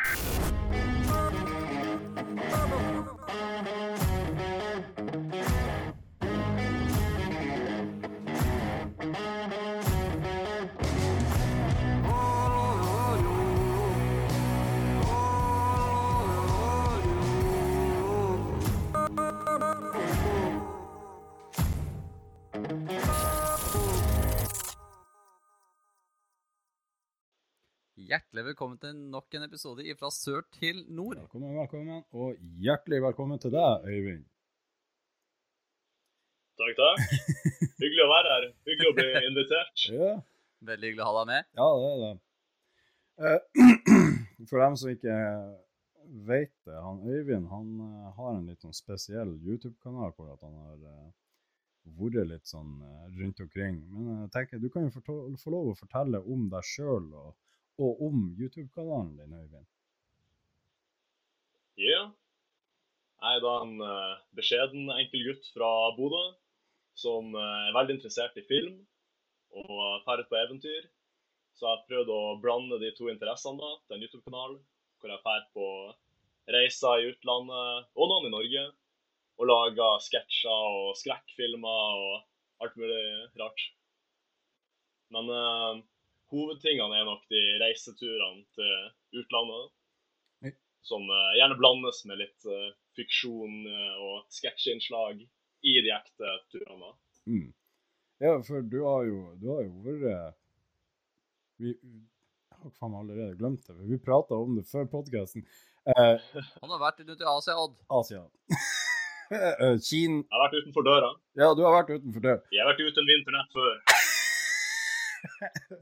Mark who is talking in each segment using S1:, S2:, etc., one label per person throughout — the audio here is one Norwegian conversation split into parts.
S1: Hjertelig velkommen til nok en episode fra sør til nord.
S2: Velkommen, velkommen, og hjertelig velkommen til deg, Øyvind.
S3: Takk, takk. Hyggelig å være her. Hyggelig å bli invitert.
S2: Ja,
S1: Veldig hyggelig å ha deg med.
S2: ja det er det. Eh, For dem som ikke vet det, han Øyvind han eh, har en litt sånn spesiell YouTube-kanal hvor at han har eh, vært litt sånn rundt omkring. Men jeg tenker, du kan jo få få lov å fortelle om deg sjøl og, og om YouTube-kanalen din, Øyvind.
S3: Ja. Jeg er da en eh, beskjeden, enkel gutt fra Bodø som eh, er veldig interessert i film og ut på eventyr. Så jeg har prøvd å blande de to interessene da, til en YouTube-kanal, hvor jeg drar på reiser i utlandet, og noen i Norge, og lager sketsjer og skrekkfilmer og alt mulig rart. Men eh, hovedtingene er nok de reiseturene til utlandet
S2: Oi.
S3: som eh, gjerne blandes med litt eh, fiksjon eh, og sketsjinnslag i de ekte turene.
S2: Mm. Ja, for du har jo, du har jo vært vi, Jeg har faen meg allerede glemt det, for vi prata om det før podkasten. Eh,
S1: Han har vært rundt i Asia, Odd.
S2: Asia. Kina
S3: Jeg har vært utenfor døra.
S2: Ja, du har vært utenfor døra.
S3: Jeg har vært uten vinternett før.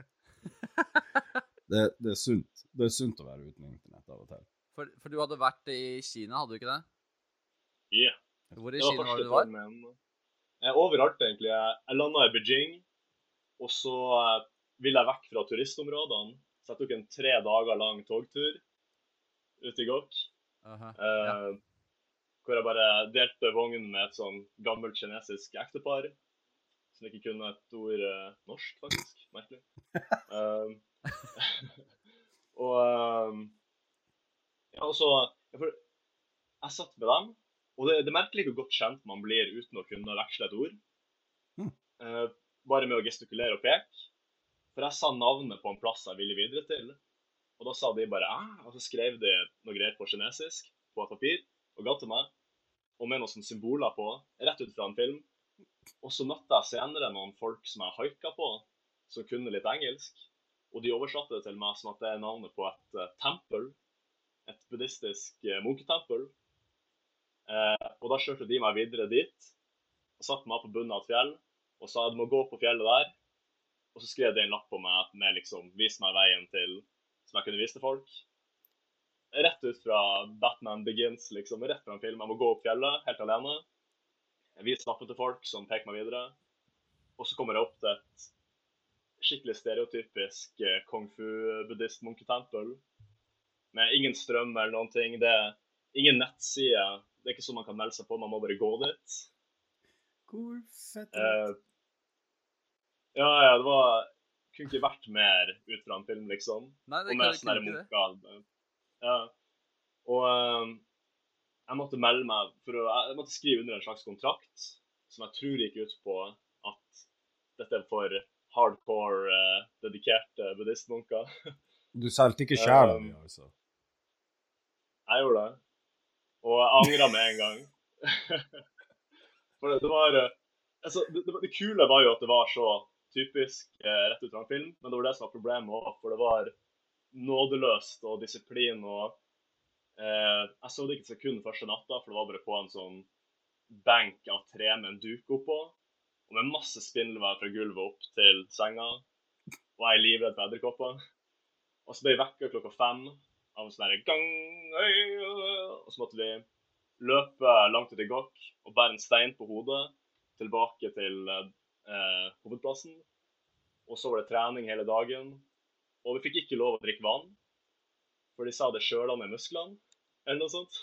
S2: Det, det er sunt. Det er sunt å være uten internett av og til.
S1: For, for du hadde vært i Kina, hadde du ikke det?
S3: Yeah.
S1: Hvor i
S3: Det
S1: Kina var du var?
S3: turen min. Jeg er overalt, egentlig. Jeg, landa i Beijing, og så eh, ville jeg vekk fra turistområdene. Så jeg tok en tre dager lang togtur ut i Gok.
S1: -huh.
S3: Eh,
S1: ja.
S3: Hvor jeg bare delte vognen med et sånn gammelt kinesisk ektepar. Som ikke kunne et ord eh, norsk, faktisk. Merkelig. Um, og um, ja, altså jeg, Jeg satt med dem, og det, det er merkelig hvor godt kjent man blir uten å kunne veksle et ord.
S2: Mm.
S3: Eh, bare med å gestikulere og peke. For jeg sa navnet på en plass jeg ville videre til. Og da sa de bare æ, og så skrev de noe greier på kinesisk på et papir og ga til meg. Og med noen symboler på, rett ut fra en film. Og så møtte jeg senere noen folk som jeg haika på, som kunne litt engelsk. Og de oversatte det til meg som at det er navnet på et uh, tempel. Et buddhistisk uh, munketempel. Uh, og da kjørte de meg videre dit, og satte meg på bunnen av et fjell og sa du må gå på fjellet der. Og så skrev de en lapp på meg med liksom vis meg veien til som jeg kunne vise til folk. Rett ut fra Batman Begins, liksom. Rett fra en film. Jeg må gå opp fjellet helt alene. Jeg viser lappen til folk som peker meg videre. Og så kommer jeg opp til et skikkelig stereotypisk eh, kung fu-buddhist-munketempel. Med ingen strøm eller noen ting. Det er ingen nettside. Det er ikke sånn man kan melde seg på, man må bare gå dit.
S2: Cool, fett
S3: Eh, ja, ja, det var Kunne ikke vært mer ut fra en film, liksom.
S1: Nei, det
S3: Og
S1: kan
S3: med
S1: ikke
S3: sånne munker. Ja. Og eh, jeg måtte melde meg for å Jeg måtte skrive under en slags kontrakt som jeg tror gikk ut på at dette er for hardcore, uh, dedikerte buddhistmunker.
S2: Du solgte ikke sjela
S3: Um,
S2: altså?
S3: Jeg gjorde det. Og jeg angra med en gang. For det, det var eh, altså, det, det, det kule var jo at det var så typisk uh, rett ut fra en film, men det var det som var problemet òg, for det var nådeløst og disiplin og eh, Jeg så det ikke et sekund første natta, for det var bare på en sånn benk av tre med en duk oppå, og med masse spindelvev fra gulvet opp til senga, og jeg er livredd for edderkopper. Og så ble jeg vekka klokka fem av en sånn gang, og så måtte vi løpe langt ut i gokk og bære en stein på hodet tilbake til eh, hovedplassen. Og så var det trening hele dagen. Og vi fikk ikke lov å drikke vann, for de sa det sjøla med musklene, eller noe sånt.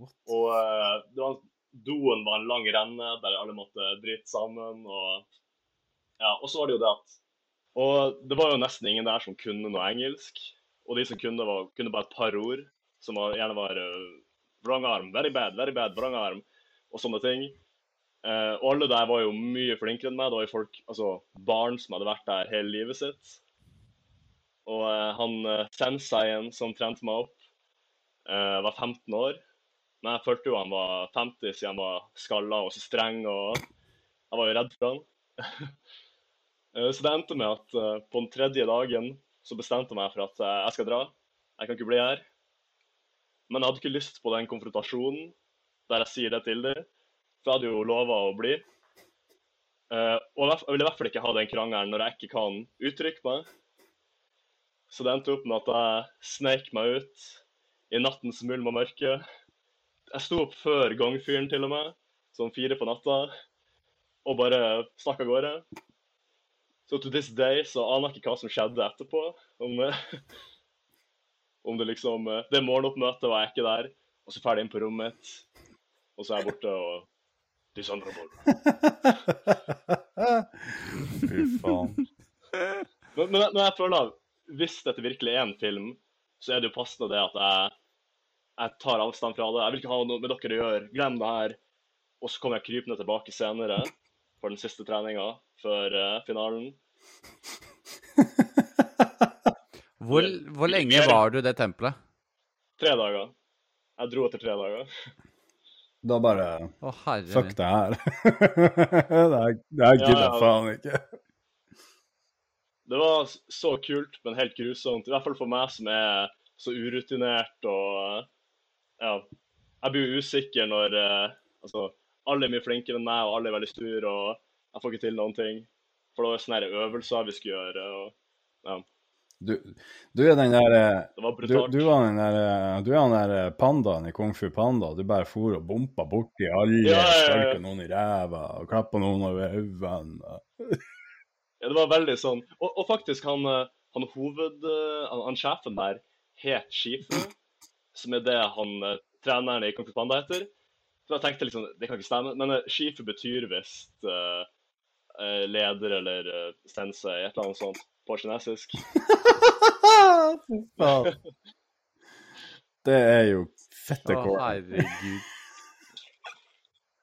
S2: What?
S3: Og eh, det var, doen var en lang renne der alle måtte drite sammen. Og ja, og så var det jo det at Og det var jo nesten ingen der som kunne noe engelsk. og de som kunne, var, kunne bare et par ord, som var, gjerne var uh, vrangarm, very bad, very bad, vrangarm, og sånne ting. Uh, og alle der var jo mye flinkere enn meg. Det var jo folk, altså barn som hadde vært der hele livet sitt. Og uh, han uh, senseien som trente meg opp, var 15 år. Men jeg følte jo han var 50 siden han var skalla og så streng, og jeg var jo redd for han. så det endte med at på den tredje dagen så bestemte jeg meg for at jeg skal dra. Jeg kan ikke bli her. Men jeg hadde ikke lyst på den konfrontasjonen der jeg sier det til dem. For jeg hadde jo lova å bli. og jeg ville i hvert fall ikke ha den krangelen når jeg ikke kan uttrykke meg. Så det endte opp med at jeg sneik meg ut i nattens mulm og mørke. Jeg sto opp før gangfyren til og med, sånn fire på natta, og bare stakk av gårde. Så to this day så aner jeg ikke hva som skjedde etterpå. Om, om det liksom Det morgenoppmøtet var jeg ikke der, og så ferdig inn på rommet mitt, og så er jeg borte og Dishonorable.
S2: Fy faen.
S3: Men, men, men jeg føler at hvis dette virkelig er en film, så er det jo passende det at jeg, jeg tar avstand fra det. Jeg vil ikke ha noe med dere å gjøre. Glem det her. Og så kommer jeg krypende tilbake senere for den siste treninga før uh, finalen.
S1: Hvor, hvor lenge var du i det tempelet?
S3: Tre dager. Jeg dro etter tre dager.
S2: Da bare
S1: Å, herre
S2: Fuck det her. det her, her gidder jeg faen ikke.
S3: Det var så kult, men helt grusomt. I hvert fall for meg som er så urutinert og Ja. Jeg blir usikker når eh, altså, alle er mye flinkere enn meg, og alle er veldig sture, og jeg får ikke til noen ting. For det var sånne øvelser vi skulle gjøre. og ja.
S2: Du, du er den der
S3: var
S2: du, du, var den der, du er han der pandaen i Kung Fu Panda. Du bare for og bompa borti alle,
S3: Ja, ja, ja.
S2: noen i ræva og klappa noen over øynene.
S3: Ja, det var veldig sånn. Og, og faktisk, han, eh, han hoved... eh, Han, han sjefen der het Shifu, som er det han eh, treneren i Kung Fu Panda heter. Så jeg tenkte liksom, det kan ikke stemme, men eh, Shifu betyr visst eh, eh, leder eller uh, sensei, et eller annet sånt på kinesisk.
S2: Fy faen. Det er jo fette
S1: Å, herregud.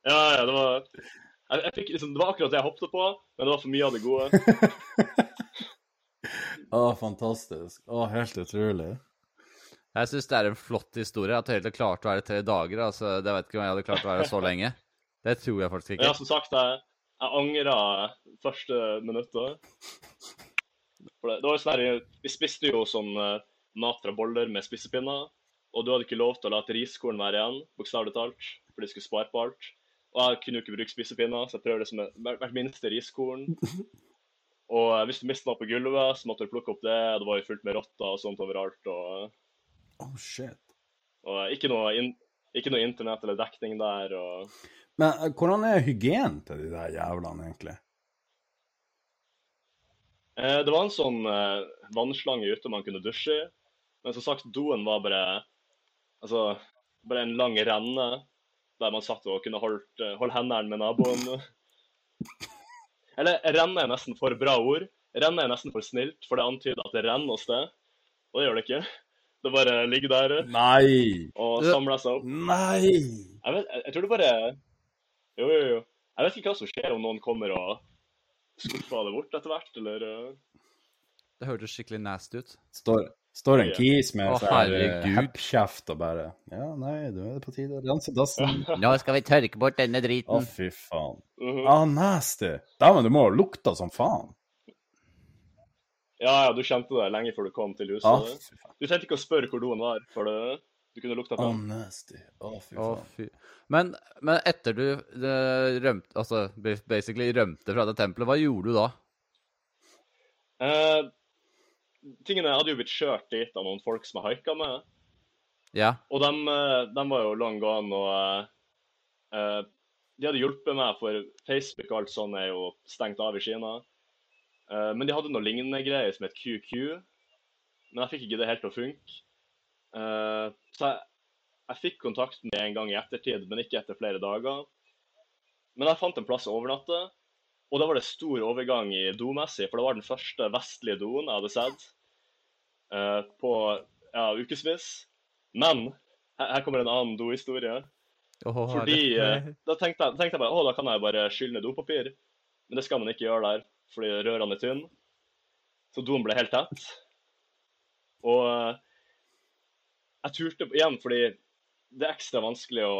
S3: Ja, ja, det var jeg, jeg fikk liksom, Det var akkurat det jeg hoppet på, men det var for mye av det gode.
S2: Å, fantastisk. Å, helt utrolig.
S1: Jeg syns det er en flott historie. At Høyre klarte å være tre dager. altså, Det vet ikke om jeg hadde klart å være så lenge. Det tror jeg faktisk ikke.
S3: ja, som sagt, jeg, jeg angra første minuttet. For det, det var jo sånn her, Vi spiste jo sånn eh, mat fra boller med spissepinner. Og du hadde ikke lov til å la et være igjen, bokstavelig talt, for de skulle spare på alt. Og jeg kunne jo ikke bruke spissepinner, så jeg prøvde det som hvert minste riskorn. Og eh, hvis du mistet noe på gulvet, så måtte du plukke opp det. Det var jo fullt med rotter og sånt overalt. Og,
S2: Oh, shit.
S3: og ikke, noe in, ikke noe internett eller dekning der. og...
S2: Men eh, hvordan er hygienen til de der jævlene, egentlig?
S3: Eh, Det var en sånn eh, vannslange ute man kunne dusje i. Men som sagt, doen var bare altså, bare en lang renne der man satt og kunne holdt, holdt hendene med naboen. Eller renne er nesten for bra ord. Renne er nesten for snilt, for det antyder at det renner hos det. Og det gjør det ikke. Det bare ligger der
S2: Nei!
S3: og
S1: samle
S3: samler seg opp.
S2: Nei!
S3: Jeg, vet, jeg, jeg tror det bare Jo, jo, jo. Jeg vet ikke hva som skjer om noen kommer og skuffer det bort etter hvert, eller eh,
S1: Det hørtes skikkelig nasty ut.
S2: Står, står en kis med
S1: Å,
S2: eh,
S1: herregud.
S2: heppkjeft og bare Ja, nei, nå er det på tide å rense dassen.
S1: Nå skal vi tørke bort denne driten.
S2: Å,
S1: driten.
S2: fy faen.
S3: mhm.
S2: Ah, nasty! Dæven, du må ha lukta som faen.
S3: Ja, ja, du kjente det lenge før du kom til huset.
S2: Ah.
S3: Du trengte ikke å spørre hvor doen var, for det, du kunne lukta på
S2: Ah,
S3: den.
S2: Oh, oh, fy
S1: fy. Men, men etter du eh, rømte, altså basically rømte fra det tempelet, hva gjorde du da?
S3: Eh, tingene hadde jo blitt kjørt dit av noen folk som jeg haika med,
S1: Ja.
S3: og dem, de, var jo long gone, og eh, eh, de hadde hjulpet meg, for Facebook og alt sånt er jo stengt av i Kina. Eh, men de hadde noe lignende greier som het QQ, men jeg fikk ikke det helt til å funke. Uh, så jeg, jeg fikk kontakt med en gang i ettertid, men ikke etter flere dager. Men jeg fant en plass å overnatte, og da var det stor overgang i domessig, for det var den første vestlige doen jeg hadde sett. uh, på ja, ukevis. Men her, kommer en annen dohistorie. Fordi eh, Da tenkte jeg, tenkte jeg bare å, da kan jeg bare skylle ned dopapir. Men det skal man ikke gjøre der, fordi rørene er tynne. Så doen ble helt tett. Og eh, jeg turte igjen fordi det er ekstra vanskelig å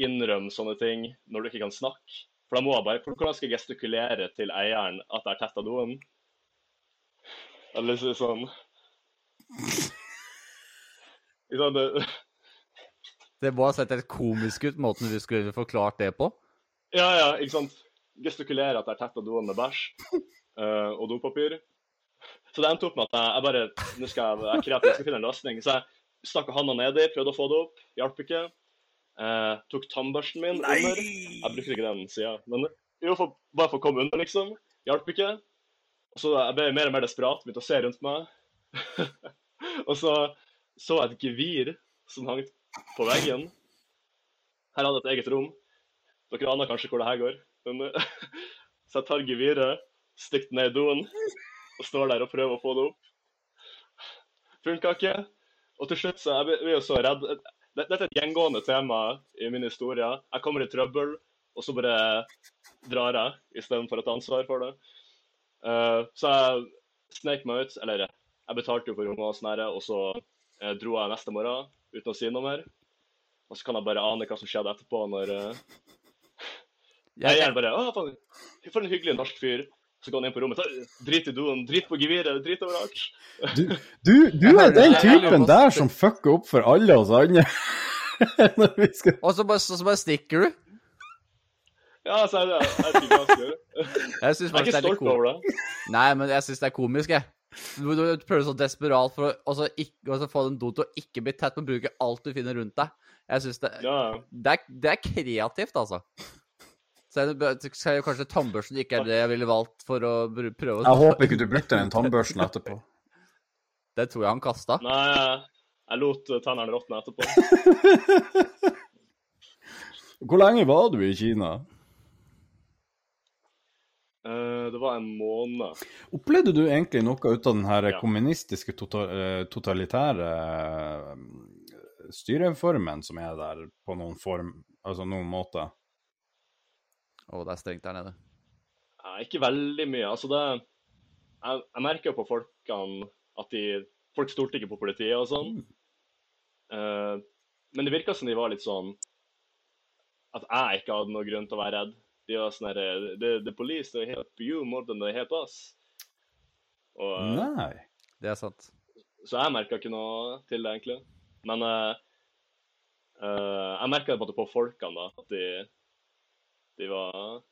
S3: innrømme sånne ting når du ikke kan snakke. For da må jeg bare Hvordan skal jeg gestikulere til eieren at jeg har tetta doen? Eller så- sånn sant, det-
S1: Det må ha sett helt komisk ut, måten du skulle forklart det på.
S3: Ja, ja, ikke sant. Gestikulere at jeg tetta doen med bæsj uh, og dopapir. Så det endte opp med at jeg, jeg bare Nå skal jeg jeg, kreativ, jeg skal finne en løsning. Så jeg stakk handa nedi, prøvde å få det opp, hjalp ikke. Uh, tok tannbørsten min under. Jeg brukte ikke den sida, men jo, for, bare for å komme under, liksom. Hjalp ikke. Og så jeg ble mer og mer desperat, begynte å se rundt meg. og så så jeg et gevir som hang på veggen. Her hadde jeg et eget rom. Dere aner kanskje hvor det her går. Men, eh, så jeg tar geviret, stikker ned i doen og står der og prøver å få det opp. Funka ikke. Og til slutt så jeg blir jo så redd. Dette er et gjengående tema i min historie. Jeg kommer i trøbbel, og så bare drar jeg istedenfor å ta ansvar for det. Eh, så jeg snek meg ut. Eller jeg betalte jo for rommet, og sånn og så eh, dro jeg neste morgen uten å si noe mer. Og så kan jeg bare ane hva som skjedde etterpå, når eh,
S1: er
S3: gjerne bare Å, faen, for en hyggelig norsk fyr. Så går han inn på rommet. «Ta- Drit i doen, drit på geviret, drit overalt.
S2: Du, du, du er den typen der som fucker opp for alle oss andre. Når vi skal
S1: og så bare, så, så bare stikker du.
S3: Ja, så er det, jeg jeg.
S1: Jeg
S3: Jeg er
S1: faktisk det
S3: ikke
S1: er litt
S3: stolt
S1: komisk.
S3: over det.
S1: Nei, men jeg syns det er komisk, jeg. Du, du prøver så desperat for å ikke, få den doen til å ikke bli tett, men bruke alt du finner rundt deg. Jeg synes det,
S3: Ja,
S1: det, er, det er kreativt, altså. Så jeg, kanskje tannbørsten ikke er det jeg ville valgt for å prøve
S2: Jeg håper ikke du brukte den tannbørsten etterpå.
S1: Det tror jeg han kasta.
S3: Nei, jeg, lot tennene råtne etterpå.
S2: Hvor lenge var du i Kina?
S3: Eh, det var en måned.
S2: Opplevde du egentlig noe ut av den her
S3: Ja.
S2: kommunistiske, eh, totalitære eh, styreformen som er der, på noen form, altså noen måte?
S1: Å, det er strengt der nede.
S3: Nei, ikke veldig mye. Altså, det Jeg, jeg merker på folkene at de Folk stolte ikke på politiet og sånn. Eh, men det virka som de var litt sånn At jeg ikke hadde noen grunn til å være redd. De var sånn herre the, the police they help you more than they help us. Og, eh,
S2: Nei.
S1: Det er sant.
S3: Så jeg merka ikke noe til det, egentlig. Men eh, eh, jeg merka på, på folkene da, at de, de var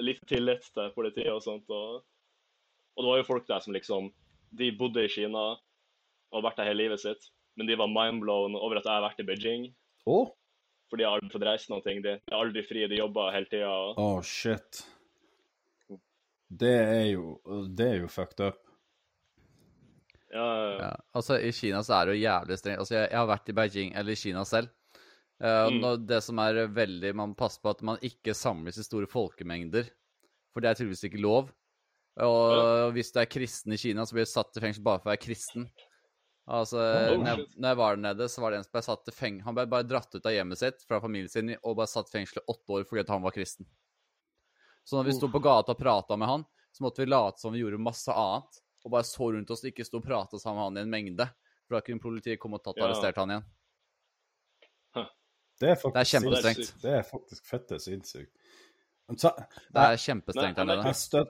S3: litt tillit til politiet og sånt. Og, og det var jo folk der som liksom De bodde i Kina og har vært der hele livet sitt, men de var mindblown over at jeg har vært i Beijing.
S2: Oh.
S3: For de har aldri fått reist noen ting. De de er aldri fri, de jobber hele tida.
S2: Oh, shit. Det er jo Det er jo fucked up.
S3: Ja, ja,
S1: Ja. Altså, I Kina så er det jo jævlig strengt. Altså, jeg, jeg har vært i Beijing, eller i Kina selv. Og
S3: Mm.
S1: det som er veldig Man må passe på at man ikke samles i store folkemengder. For det er tydeligvis ikke lov. Og hvis du er kristen i Kina, så blir du satt i fengsel bare for å være kristen. Altså,
S3: Oh,
S1: når, jeg, når jeg var der nede, så var det en som ble satt i fengsel Han ble bare dratt ut av hjemmet sitt fra familien sin og bare satt i fengsel i åtte år fordi han var kristen. Så når vi sto på gata og prata med han, så måtte vi late som vi gjorde masse annet, og bare så rundt oss og ikke sto og prata sammen med han i en mengde. For da kunne politiet komme og tatt og
S3: Ja.
S1: arrestert han igjen.
S2: Det er faktisk,
S1: Det er kjempestrengt.
S2: Det er faktisk fette sinnssykt. Så-
S1: Det er kjempestrengt der nede.
S2: Jeg,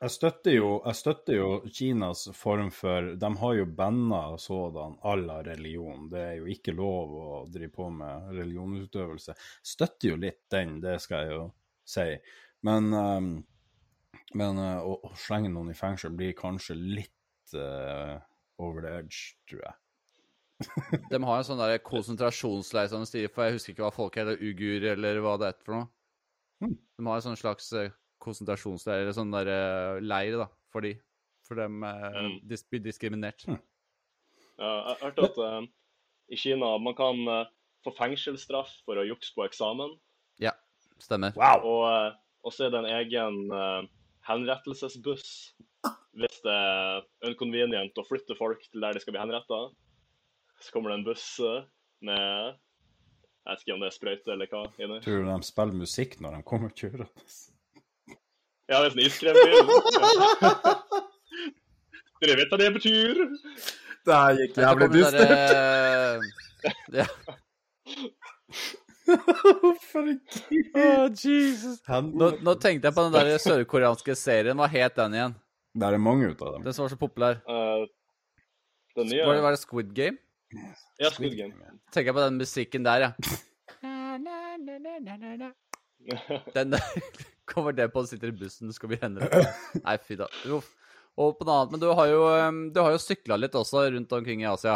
S2: jeg, støtter jo, jeg støtter jo Kinas form for De har jo banna sådan à la religion. Det er jo ikke lov å drive på med religionsutøvelse. Støtter jo litt den, det skal jeg jo si. Men, ehm, men eh, å, å slenge noen i fengsel blir kanskje litt uh, over the edge, tror jeg.
S1: De har en sånn der konsentrasjonsleir, som de sier, for jeg husker ikke hva folk heter, ugur eller hva det er for noe.
S2: Hmm.
S1: De har en sånn slags eh, konsentrasjonsleir, eller sånn der eh, leir, da, for de. For dem eh,
S3: Mm.
S1: dis blir diskriminert.
S3: Ja, jeg hørte at uh, i Kina man kan uh, få fengselsstraff for å jukse på eksamen.
S1: Ja, stemmer.
S2: Wow!
S3: Og, uh, og så er det en egen henrettelsesbuss hvis det er unconvenient å flytte folk til der de skal bli henretta, så kommer det en buss eh, med Jeg vet ikke om det er sprøyte eller hva inni.
S2: Tror du de spiller musikk når de kommer kjørende?
S3: Ja, det er sånn iskrembil. Dere vet hva det betyr?
S2: Det her gikk
S1: kommer det der, ja.
S2: Herregud.
S1: Jesus. Nå, nå tenkte jeg på den der sørkoreanske serien. Hva het den igjen?
S2: Det er mange ut av dem.
S1: Den som var så populær.
S3: Uh, den nye
S1: Var det, var det Squid Game?
S3: Ja, Squid Game.
S1: Tenker jeg på den musikken der, ja. Den der Kommer det på og sitter i bussen, skal vi hende det? Nei, fy da. Uff. Og på noe annet, men du har jo, du har jo sykla litt også rundt omkring i Asia.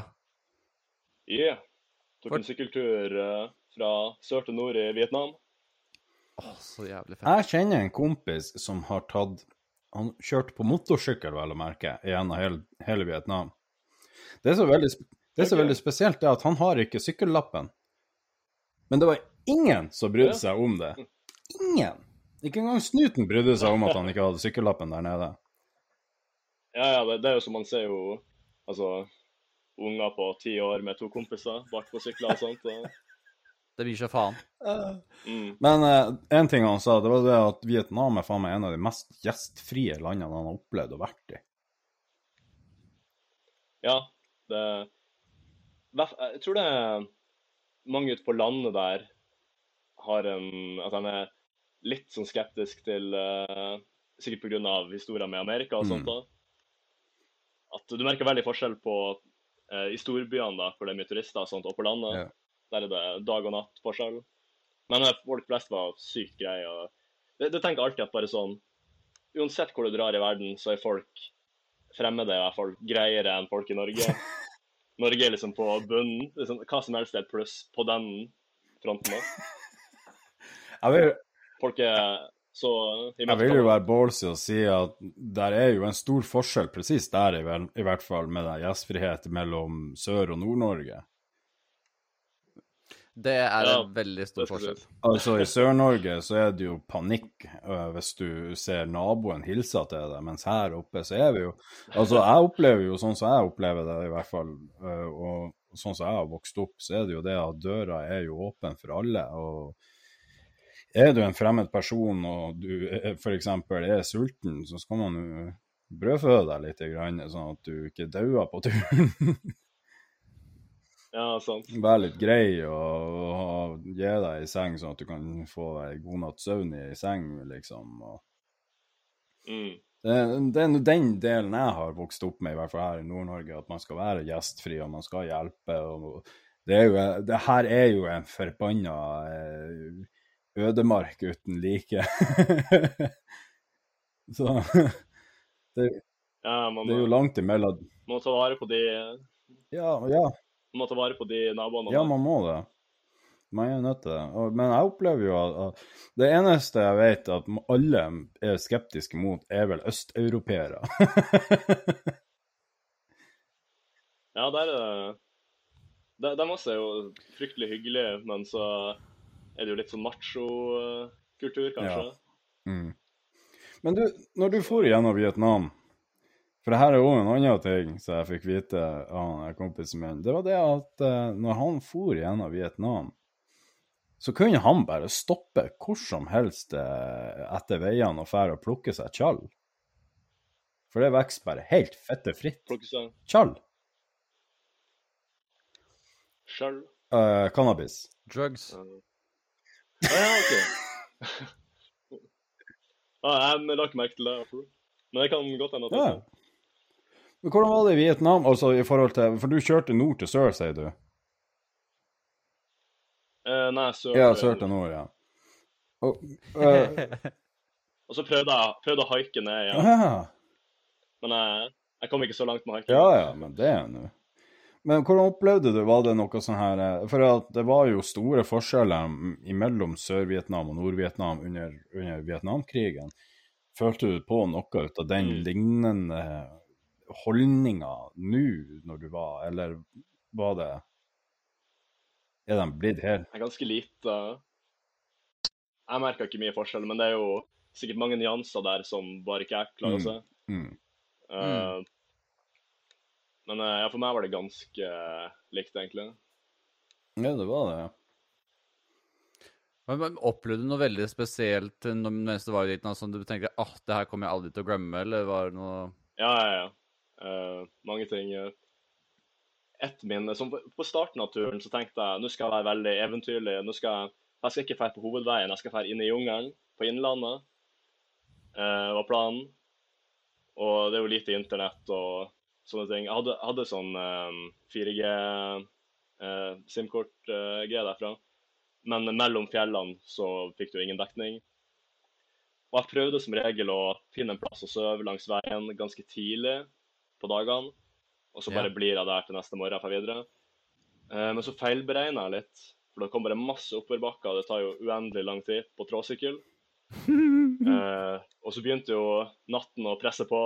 S3: Yeah. Tok
S1: For-
S3: en sykkeltur eh, fra sør til nord i Vietnam.
S1: Åh, så jævlig fett.
S2: Jeg kjenner en kompis som har tatt Han kjørte på motorsykkel, vel å merke, gjennom hele, hele Vietnam. Det er så veldig, sp- det som er veldig spesielt, er at han har ikke sykkellappen. Men det var ingen som brydde seg om det. Ingen! Ikke engang snuten brydde seg om at han ikke hadde sykkellappen der nede.
S3: Ja, ja, det, det er jo som man ser jo Altså, unger på ti år med to kompiser bak på sykler og sånt. Og,
S1: Det blir så faen.
S3: mm.
S2: Men én en ting han sa, det var det at Vietnam er faen meg en av de mest gjestfrie landene han har opplevd å vært i.
S3: Ja, det Jeg tror det er mange ute på landet der har en At de er litt sånn skeptisk til uh, Sikkert pga. historier med Amerika og sånt.
S2: Mm.
S3: da. At du merker veldig forskjell på uh, i storbyene, da, hvor det er mye turister og sånt, og på landet.
S2: Ja.
S3: Der er det dag og natt forskjell. Men uh, folk flest var sykt greie. og det, det tenker alltid at bare sånn Uansett hvor du drar i verden, så er folk fremmede i hvert fall greiere enn folk i Norge. Norge er liksom på bunnen. Liksom, hva som helst er et pluss på den fronten. da. Folk er så
S2: Jeg vil jo være ballsy og si at der er jo en stor forskjell presis der, i, hvert fall med gjestfrihet mellom Sør- og Nord-Norge.
S1: Det er
S3: Ja,
S1: en veldig stor forskjell.
S2: Altså, i Sør-Norge så er det jo panikk øh, hvis du ser naboen hilse til deg, mens her oppe så er vi jo Altså, jeg opplever jo sånn som jeg opplever det, i hvert fall, øh, og sånn som jeg har vokst opp, så er det jo det at døra er jo åpen for alle. og er du en fremmed person og du f.eks. er sulten, så skal man jo brødføde deg litt, sånn at du ikke dauer på turen.
S3: Ja, sant.
S2: Være litt grei og, og gi deg i seng, sånn at du kan få deg god natts søvn i seng, liksom. Og
S3: Mm.
S2: det, det er den delen jeg har vokst opp med, i hvert fall her i Nord-Norge, at man skal være gjestfri og man skal hjelpe. og Det, er jo, det her er jo en forbanna eh, ødemark uten like. Så det,
S3: Ja, man
S2: det er jo langt imellom
S3: må ta vare på de
S2: Ja, ja.
S3: Man må ta vare på de naboene.
S2: Ja, man må det. Man er nødt til det. Men jeg opplever jo at, det eneste jeg vet at alle er skeptiske mot, er vel østeuropeere.
S3: Ja, der er det De, de også er jo fryktelig hyggelige, men så er det jo litt sånn macho-kultur, kanskje.
S2: mm. Men du, når du for gjennom Vietnam For det her er òg en annen ting som jeg fikk vite av kompisen min. Det var det at uh, når han for gjennom Vietnam, så kunne han bare stoppe hvor som helst eh, etter veiene og fære og plukke seg tjall. For det vokser bare helt fette fritt. Tjall.
S3: sjøl.
S2: Eh, cannabis.
S1: Drugs.
S3: Å ja, OK. ah, jeg la ikke merke til det. Men det kan godt hende at det
S2: Ja. Men hvordan var det i Vietnam, altså i forhold til For du kjørte nord til sør, sier du?
S3: Eh, nei, sør.
S2: Ja, sør til nord, ja. Og, eh,
S3: Og så prøvde jeg, prøvde å haike ned igjen,
S2: ja.
S3: men jeg, jeg kom ikke så langt med haiking.
S2: ja, ja, men det er nå Men hvordan opplevde du, var det noe sånn her eh, For det var jo store forskjeller mellom Sør-Vietnam og Nord-Vietnam under, under Vietnamkrigen. Følte du på noe ut av den
S3: Mm.
S2: lignende holdninga nå når du var, eller var det Er de blitt helt
S3: Jeg er ganske lite Jeg merka ikke mye forskjell, men det er jo sikkert mange nyanser der som bare ikke jeg klarer å
S2: Mm.
S3: se.
S2: mm.
S3: Eh, Men eh, ja, for meg var det ganske eh, likt, egentlig.
S2: Ja, det var det. ja.
S1: Men, men Opplevde du noe veldig spesielt når- mens du var i Vietnam, som du tenkte ah, det her kommer jeg aldri til å glemme, eller var det noe
S3: Ja, ja, ja. Eh, mange ting. et minne som på, starten av turen så tenkte jeg nå skal jeg være veldig eventyrlig. Nå skal jeg, jeg skal ikke dra på hovedveien, jeg skal dra inn i jungelen, på Innlandet. Uh, var planen. Og det er jo lite internett og sånne ting. Jeg hadde, hadde sånn 4G uh, SIM-kort-greie derfra. Men mellom fjellene så fikk du ingen dekning. Og jeg prøvde som regel å finne en plass å sove langs veien ganske tidlig på dagene. Og så bare
S1: Ja.
S3: blir jeg der til neste morgen for videre. Eh, men så feilberegner jeg litt. For det kommer bare masse oppoverbakker. Det tar jo uendelig lang tid på tråsykkel. Eh, og så begynte jo natten å presse på.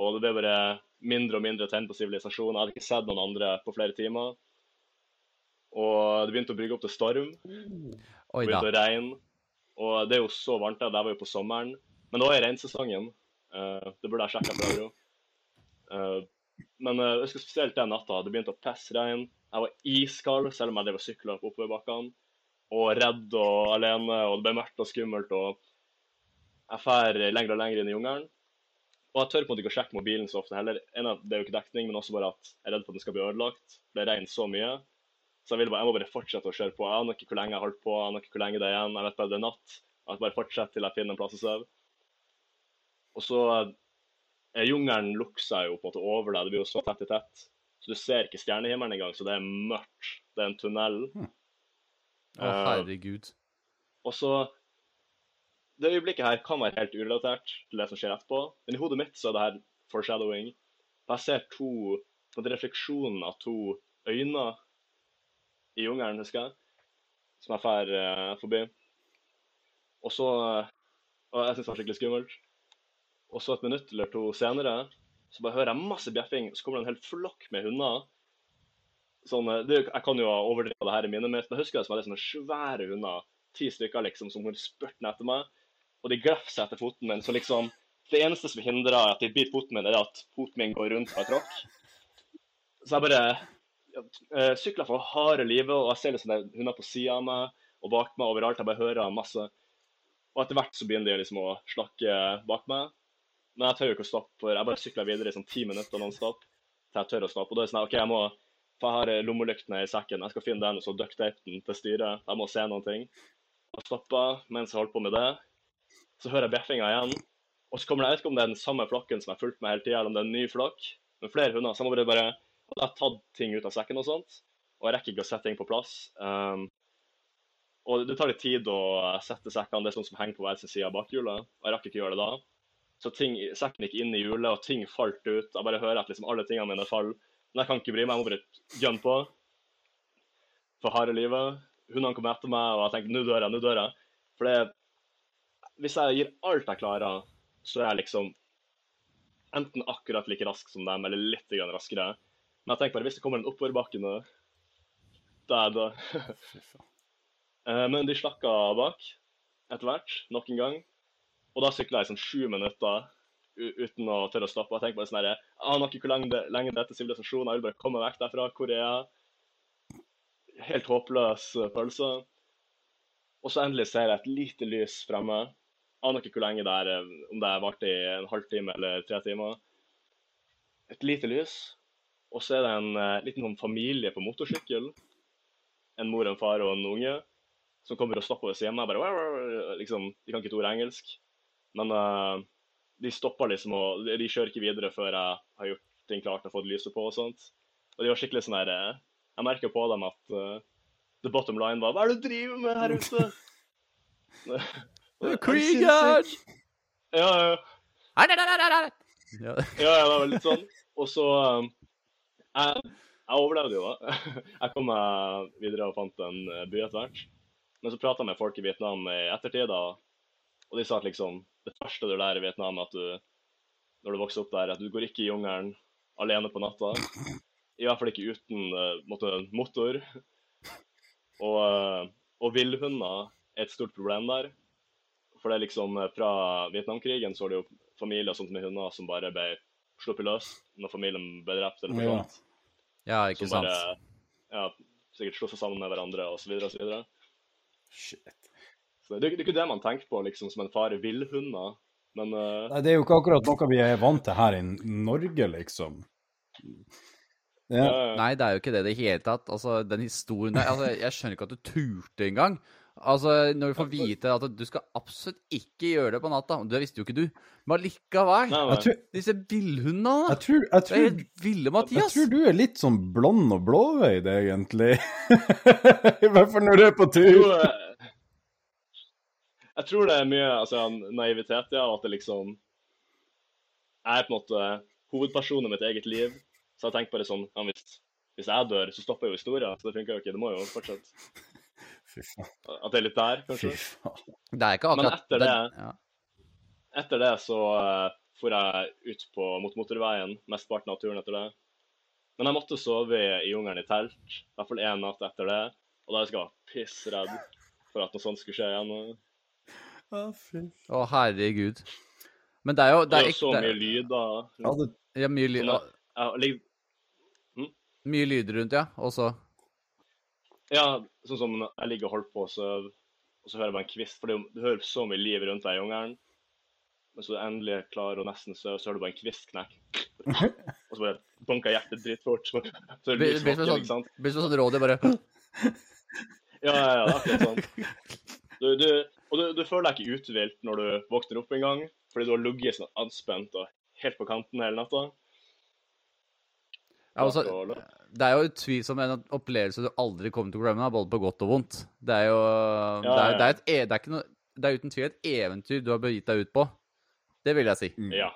S3: Og det ble bare mindre og mindre tegn på sivilisasjon. Jeg hadde ikke sett noen andre på flere timer. Og det begynte å brygge opp til storm.
S1: Oi
S3: Det begynte å regne. Og det er jo så varmt der. Det var jo på sommeren. Men nå er regnsesongen. Eh, det burde jeg sjekka før. øvrig. Uh, men eh, jeg husker spesielt den natta. Det begynte å pissregne. Jeg var iskald selv om jeg drev og sykla opp oppoverbakkene. Og redd og alene, og det ble mørkt og skummelt. Og jeg drar lenger og lenger inn i jungelen. Og jeg tør på en måte ikke å sjekke mobilen så ofte heller. En av, det er jo ikke dekning, men også bare at jeg er redd for at den skal bli ødelagt. Det regner så mye. Så jeg, bare, jeg må bare fortsette å kjøre på. Jeg aner ikke hvor lenge jeg holdt på, jeg aner ikke hvor lenge det er igjen. Jeg vet bare det er natt. Jeg bare fortsetter til jeg finner en plass å sove. Og så eh, Jungelen lukker seg jo på en måte over deg. Det blir jo så tett i tett. Så du ser ikke stjernehimmelen engang, så det er mørkt. Det er en tunnel.
S1: Å, herregud.
S3: Og så Det øyeblikket her kan være helt urelatert til det som skjer etterpå, men i hodet mitt så er det her foreshadowing. For jeg ser to på en måte refleksjonen av to øyne i jungelen, husker jeg, som jeg drar uh, forbi. Og så Og jeg syns det var skikkelig skummelt. Og så et minutt eller to senere så bare hører jeg masse bjeffing, og så kommer det en hel flokk med hunder. Sånn, eh, det, jeg kan jo ha overdrevet det her i mitt, men jeg husker det som var sånne svære hunder. Ti stykker liksom, som kommer spurtende etter meg. Og de glefser etter foten min. Så liksom, det eneste som hindrer at de biter foten min, er at foten min går rundt på et tråkk. Så jeg bare jeg sykler for harde livet, og jeg ser liksom hunder på sida av meg og bak meg overalt. Jeg bare hører masse. Og etter hvert så begynner de liksom å slakke bak meg. Men jeg tør jo ikke å stoppe, for jeg bare sykler videre i sånn ti minutter non-stop til jeg tør å stoppe. Og da er det sånn OK, jeg må for jeg har lommelyktene i sekken. Jeg skal finne den og så ducktape den til styret. Jeg må se noen ting. Jeg stoppa mens jeg holdt på med det. Så hører jeg bjeffinga igjen. Og så kommer det, Jeg vet ikke om det er den samme flokken som jeg har fulgt med hele tida, eller om det er en ny flokk. med flere hunder. Så jeg må bare bare Jeg har tatt ting ut av sekken og sånt. Og jeg rekker ikke å sette ting på plass. Um, og det tar litt tid å sette sekkene. Det er sånn som henger på hver sin side av bakhjulet. Og jeg rakk ikke å gjøre det da. Så ting, sekken gikk inn i hjulet, og ting falt ut. Jeg bare hører at liksom alle tingene mine faller. Men jeg kan ikke bry meg. Jeg må bare gunne på. For harde livet. Hundene kommer etter meg, og jeg tenker nå dør jeg, nå dør jeg. For det Hvis jeg gir alt jeg klarer, så er jeg liksom enten akkurat like rask som dem, eller litt grann raskere. Men jeg tenker bare hvis det kommer en oppoverbakke nå, da er jeg død.
S2: Fy faen.
S3: Eh, Men de slakka bak etter hvert, nok en gang. Og da sykla jeg sånn sju minutter uten å tørre å stoppe. Jeg tenker bare sånn herre Jeg aner ikke hvor lenge det, lenge det er til sivilisasjon. Jeg vil bare komme vekk derfra. Hvor er? Helt håpløs eh, følelse. Og så endelig ser jeg et lite lys fremme. Aner ikke hvor lenge det er, eh, om det har vart i en halvtime eller tre timer. Et lite lys. Og så er det en uh, liten sånn familie på motorsykkel. En mor, en far og en unge som kommer og stopper ved siden av meg. Bare, liksom, de kan ikke et ord engelsk. Men uh, de stopper liksom, og de kjører ikke videre før jeg har gjort ting klart og fått lyset på og sånt. Og de var skikkelig sånn her eh, Jeg merka på dem at uh, the bottom line var Hva er det du driver med her ute? Er sinnssyk? Ja, ja.
S1: Nei, nei, nei, nei. Ja.
S3: Ja, ja, det var litt sånn. Og så um, jeg, jeg overlevde jo, da. Jeg kom meg videre og fant en by etter hvert. Men så prata jeg med folk i Vietnam i ettertid, da, og de sa at liksom det første du lærer i Vietnam, at du, når du vokser opp der, at du går ikke i jungelen alene på natta. I hvert fall ikke uten eh, måtte, motor. Og, eh, og villhunder er et stort problem der. For det er liksom eh, fra Vietnamkrigen så er det jo familier sånt med hunder som bare ble sluppet løs når familien ble drept eller
S2: Ja.
S3: sånt.
S1: Ja, ikke
S3: Som
S1: sant.
S3: bare ja, sikkert slo seg sammen med hverandre osv. osv.
S2: Shit.
S3: Det, det er ikke det man tenker på liksom, som en fare villhunder, men uh...
S2: Nei, det er jo ikke akkurat noe vi er vant til her i Norge, liksom.
S3: Ja,
S1: Nei, det er jo ikke det i det hele tatt. Altså, den historien der altså, Jeg skjønner ikke at du turte engang. Altså, når du får vite at du skal absolutt ikke gjøre det på natta Det visste jo ikke du. Men allikevel.
S2: Tror,
S1: Disse villhundene.
S2: jeg, tror, jeg,
S1: Det er
S2: tror,
S1: helt ville,
S2: jeg tror du er litt sånn blond og blåøyd, egentlig. I hvert fall når du er på
S3: Jeg
S2: tur.
S3: Jeg tror det er mye altså, naivitet, ja, og at det liksom Jeg er på en måte hovedpersonen i mitt eget liv. Så jeg tenker bare sånn ja, hvis, hvis jeg dør, så stopper jo historien. Så det funker jo ikke. Det må jo fortsette.
S2: Fy faen.
S3: At det er litt der,
S2: Fy
S3: kanskje.
S2: faen.
S1: Det er ikke
S3: Men etter det-
S1: ja.
S3: Etter det så uh, for jeg ut på, mot motorveien mesteparten av turen etter det. Men jeg måtte sove i, i jungelen i telt, i hvert fall én natt etter det. Og da husker jeg var pissredd for at noe sånt skulle skje igjen.
S2: Å,
S1: oh, herregud. Men det er jo
S3: Det
S1: det
S3: er
S1: er
S3: så mye
S1: lyd,
S3: da.
S2: Ja, det,
S1: ja, mye, lyd.
S3: Ja, at- Jeg
S1: mye lyd rundt, ja. Og så
S3: Ja, sånn som når jeg ligger og holder på, så, og så hører jeg bare en kvist. For er du hører så mye liv rundt deg i jungelen. Men så du endelig klarer klar og nesten sove, så hører du bare en kvist knekke. Og så bare banker hjertet dritfort. Så så er det
S1: blir som en
S3: ikke sant?
S1: sånn, blir som sånn råd, jeg bare
S3: Ja, ja, ja, er akkurat sånn. Du, du, og du, du føler deg ikke uthvilt når du våkner opp en gang, fordi du har ligget sånn anspent og helt på kanten hele natta.
S1: ja, altså, Det er jo utvilsomt en opplevelse du aldri kommer til å glemme, både på godt og vondt. Det er jo det, er, det, er et, e- det er ikke noe Det er uten tvil et eventyr du har begitt deg ut på. Det vil jeg si.
S2: mm.
S3: Ja,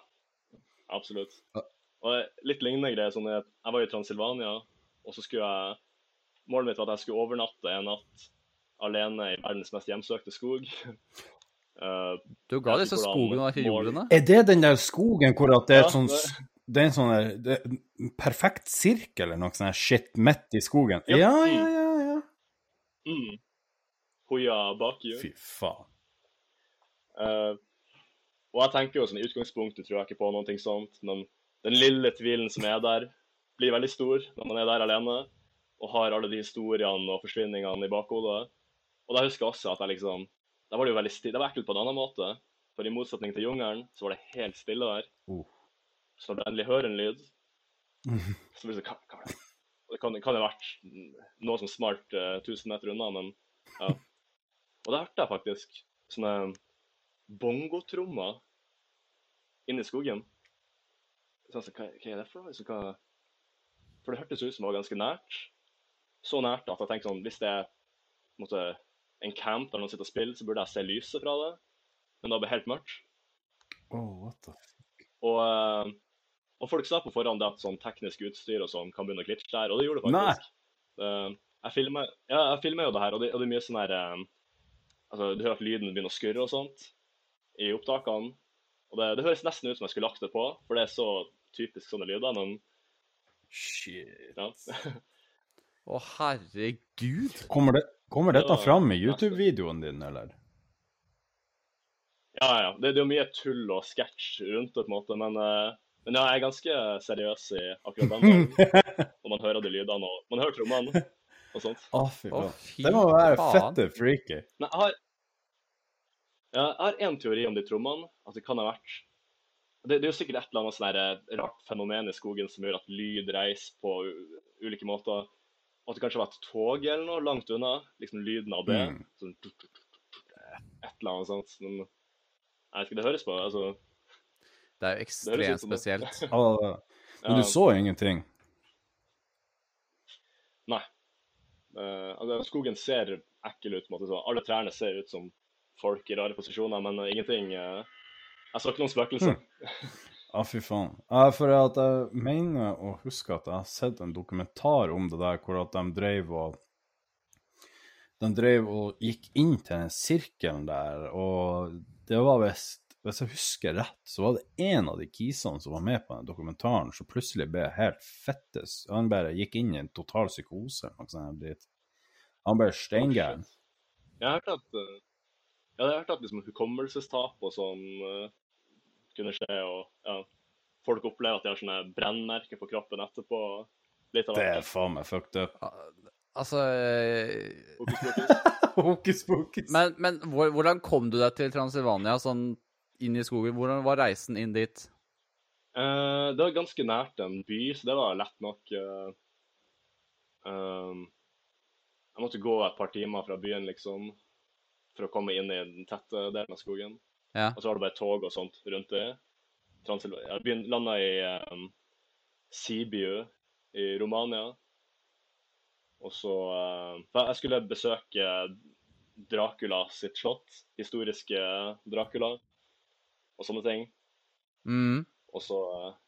S3: absolutt. Og litt lignende greier. sånn Jeg var i Transylvania, og så skulle jeg Målet mitt var at jeg skulle overnatte en natt alene i verdens mest hjemsøkte skog. Uh,
S1: Du ga disse skogene og jordene.
S2: Er det den der skogen hvor at det er
S3: Ja,
S2: sånn
S3: det-
S2: er en sånn der det er perfekt sirkel eller noe sånt shit midt i skogen?
S3: Ja.
S2: Ja, ja, ja. ja.
S3: mm, Hoia baki.
S2: Fy faen.
S3: Uh, og jeg tenker jo sånn, i utgangspunktet tror jeg ikke på noe sånt, men den lille tvilen som er der, blir veldig stor når man er der alene og har alle de historiene og forsvinningene i bakhodet. Og da husker jeg også at jeg liksom Da var det jo veldig stille. Det var ekkelt på en annen måte. For i motsetning til jungelen, så var det helt stille der.
S2: Oh.
S3: Så når du endelig hører en lyd, så blir det sånn hva, det? Kan, det jo ha vært noe som smalt 1000 meter unna, men ja. Og da hørte jeg faktisk sånne bongotrommer inni skogen. Så jeg sa, hva, hva er det for noe? Så hva... For det hørtes ut som det var ganske nært. Så nært at jeg tenkte sånn, hvis det er på en, camp der noen sitter og spiller, så burde jeg se lyset fra det. Men da det helt mørkt.
S2: Oh, what the fuck?
S3: Og, eh, og folk sa på forhånd at sånn teknisk utstyr og sånn kan begynne å glitche der, og det gjorde det faktisk. Nei. jeg, filmer, ja, jeg filmer jo det her, og det, og det er mye sånn her eh, Altså, du hører at lyden begynner å skurre og sånt i opptakene. Og det, det høres nesten ut som jeg skulle lagt det på, for det er så typisk sånne lyder, men
S2: Shit.
S3: ja.
S1: Å, herregud.
S2: Kommer, det, kommer dette fram i YouTube-videoen din, eller?
S3: Ja, ja. Det, det er jo mye tull og sketsj rundt det, på en måte, men, eh, men ja, jeg er ganske seriøs i akkurat den og Når man hører de lydene, og man hører trommene og sånt.
S2: Å, fy faen. Det må være fette freaky.
S3: Nei, jeg har ja, Jeg har én teori om de trommene. At det kan ha vært det, det er jo sikkert et eller annet sånn eh, rart fenomen i skogen som gjør at lyd reiser på u- ulike måter. At det kanskje var et tog eller noe langt unna. Liksom lyden av det.
S2: Mm.
S3: Sånn Et eller annet sånt. Men jeg vet ikke, det høres på altså,
S1: Det er jo ekstremt spesielt.
S2: Men du så ingenting?
S3: Nei. Uh, altså, skogen ser ekkel ut. på en måte, så Alle trærne ser ut som folk i rare posisjoner, men uh, ingenting uh, Jeg så ikke noen spøkelser.
S2: Ja, fy faen. Ja, for at jeg mener å huske at jeg har sett en dokumentar om det der, hvor at de drev og De drev og gikk inn til den sirkelen der, og det var visst Hvis jeg husker rett, så var det en av de kisene som var med på den dokumentaren, som plutselig ble helt fettes. Han bare gikk inn i en total psykose eller. Han ble steingæren.
S3: Jeg har hørt at, eh, jeg har hørt at liksom, hukommelsestap og sånn eh, kunne skje. Og ja, folk opplever at de har sånne brennmerker på kroppen etterpå. Litt av
S2: Det er faen meg fucked up.
S1: Altså eh,
S3: Hokus pokus.
S1: Men, men hvor, hvordan kom du deg til Transylvania, sånn inn i skogen? Hvordan var reisen inn dit?
S3: Uh, det var ganske nært en by, så det var lett nok. Uh, uh, jeg måtte gå et par timer fra byen, liksom, for å komme inn i den tette delen av skogen.
S1: Ja.
S3: Og så var det bare tog og sånt rundt det. Jeg landa i um, Sibiu i Romania. Og så uh, Jeg skulle besøke Dracula sitt slott. Historiske Dracula og sånne ting.
S1: Mm.
S3: Og så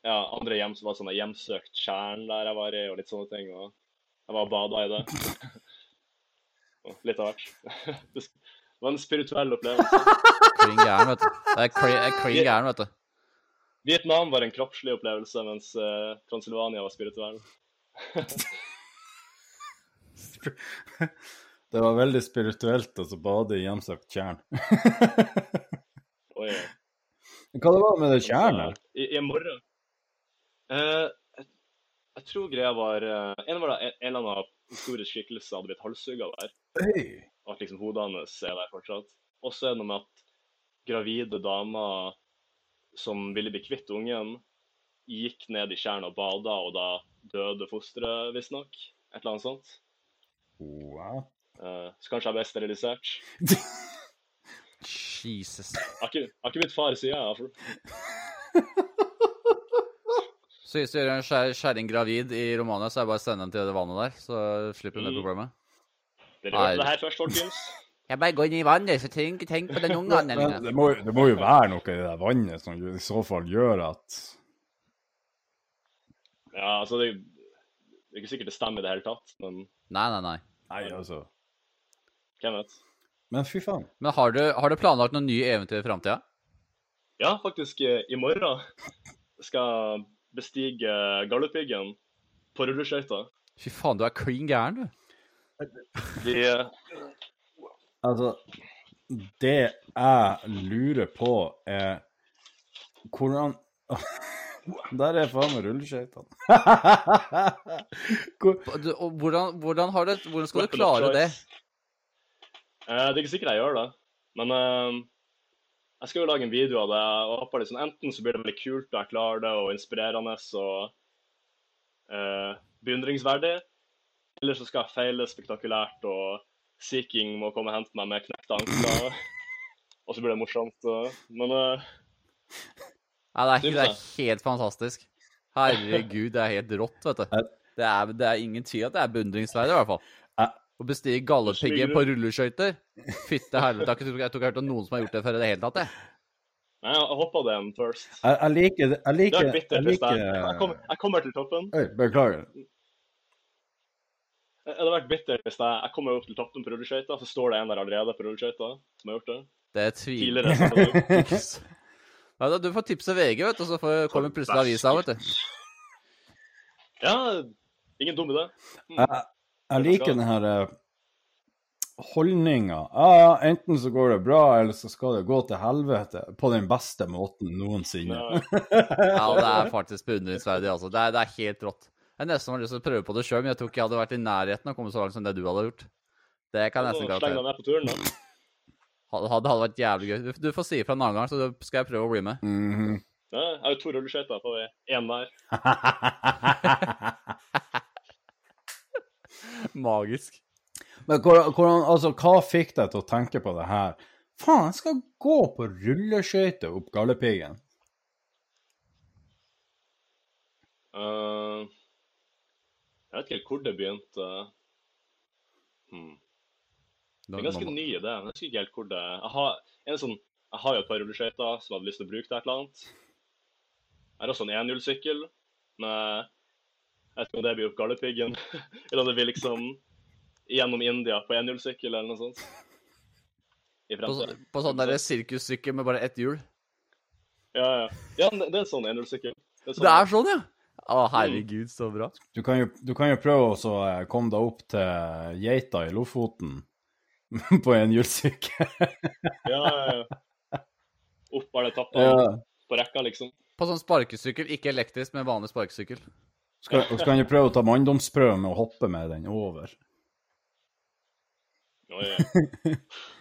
S3: ja, andre hjem som var sånne hjemsøkt tjern der jeg var i, og litt sånne ting. Og jeg var og bada i det. Litt av hvert. Det var en spirituell opplevelse.
S1: Klin gæren, vet du. Det er klin er gæren, vet du.
S3: Vietnam var en kroppslig opplevelse, mens eh, Transylvania var spirituell.
S2: Det var veldig spirituelt å så bade i hjemsøkt tjern.
S3: Oi,
S2: Hva det var med det tjernet?
S3: I, I morgen uh, jeg, jeg tror greia var uh, En var de en, en eller annen historisk skikkelse hadde blitt halshugga der.
S2: Hey.
S3: At liksom hodet hans er der fortsatt. Og så er det noe med at gravide damer som ville bli kvitt ungen, gikk ned i tjernet og bada, og da døde fosteret, visstnok. Et eller annet sånt.
S2: Wow.
S3: Eh, så kanskje jeg ble sterilisert.
S1: Jesus.
S3: Har ikke, blitt far siden. jeg.
S1: Så hvis du gjør en skjæring gravid i Romania, så er det bare å sende den til det vannet der, så slipper du det
S3: Mm.
S1: problemet.
S3: Dere hørte det her først, folkens.
S1: Jeg bare går inn i vannet, så tenk, tenke på den ungene
S2: Men det må, det må jo være noe i det der vannet som i så fall gjør at
S3: Ja, altså, det, det er ikke sikkert det stemmer i det hele tatt, men
S1: Nei, nei, nei.
S2: Nei, altså.
S3: hvem vet.
S2: Men fy faen.
S1: Men har du, har du planlagt noen nye eventyr i framtida?
S3: Ja, faktisk, eh, i morgen skal jeg bestige Galdhøpiggen på rulleskøyter.
S1: Fy faen, du er klin gæren, du.
S3: Vi eh,
S2: Altså, det jeg lurer på, er hvordan Der er faen meg rulleskøytene.
S1: Hvordan, hvordan, har det, hvordan skal du klare det?
S3: Eh, det er ikke sikkert jeg gjør det, men uh, jeg skal jo lage en video av det. og håper liksom, Enten så blir det veldig kult og jeg klarer det, og inspirerende og uh, beundringsverdig, eller så skal jeg feile spektakulært, og Sea King må komme og hente meg med knekte ankler, og så blir det morsomt. og- men uh,
S1: Nei, det, er,
S3: ikke,
S1: det er helt fantastisk. Herregud, det er helt rått, vet du. Det er, det er ingen tvil at det er beundringsverdig, i hvert fall. Å bestige
S3: gallepiggen
S1: på rulleskøyter Fytte helvete, jeg tror ikke jeg har hørt om noen som har gjort det før i det hele tatt, jeg.
S3: nei, jeg hoppa den først.
S2: Jeg, liker Jeg
S3: Det er
S2: liker, jeg
S3: hvis jeg,
S2: liker
S3: jeg, kommer, jeg kommer til toppen.
S2: Oi, beklager.
S3: Det hadde vært bittert hvis jeg, jeg kommer opp til toppen på rulleskøyter, så står det en der allerede på rulleskøyter som har gjort det.
S1: Det er tvil. Ja, da, du får tipse VG, vet du, så får, kommer plutselig avisa, vet du.
S3: Ja, ingen dum idé.
S2: Jeg, jeg liker den her eh, holdninga. Ja, ja, enten så går det bra, eller så skal det gå til helvete. På den beste måten noensinne.
S3: Ja.
S1: Ja, det er faktisk beundringsverdig, altså. Det er, det er helt rått. Jeg nesten har lyst til å prøve på det sjøl, men jeg tror ikke jeg hadde vært i nærheten av å komme så langt som det du hadde gjort. Det kan jeg nesten garantere.
S3: med på turen, da.
S1: Hadde, vært jævlig gøy. Du, du får si ifra en annen gang, så skal jeg prøve å bli med.
S2: Mhm.
S3: Ja, jeg har jo to rulleskøyter på én hver.
S1: Magisk.
S2: Men hvordan, altså, hva fikk deg til å tenke på det her? Faen, jeg skal gå på rulleskøyter opp Galdhøpiggen.
S3: Eh, jeg vet ikke helt hvor det begynte. Hmm. Det er ganske ny idé. Jeg husker ikke helt hvor det Jeg har, en sånn, jeg har jo et par rulleskøyter som jeg hadde lyst til å bruke til et eller annet. Jeg har også en enhjulssykkel, men jeg vet ikke om det blir opp Galdhøpiggen, eller om det blir liksom gjennom India på enhjulssykkel eller noe sånt. I
S1: På, på sånn derre sirkussykkel med bare ett hjul.
S3: Ja, ja. ja det, det er en sånn enhjulssykkel. Det sånn-
S1: Det er sånn, ja! Å, herregud, så bra.
S2: Du kan jo, du kan jo prøve å eh, komme deg opp til geita i Lofoten på en hjulssykkel.
S3: Ja, ja, ja. Opp alle tappene.
S2: Ja.
S3: på rekka, liksom.
S1: På sånn sparkesykkel, ikke elektrisk, men vanlig sparkesykkel.
S2: Skal, så kan du prøve å ta manndomsprøve med å hoppe med den over?
S3: Oi, oi.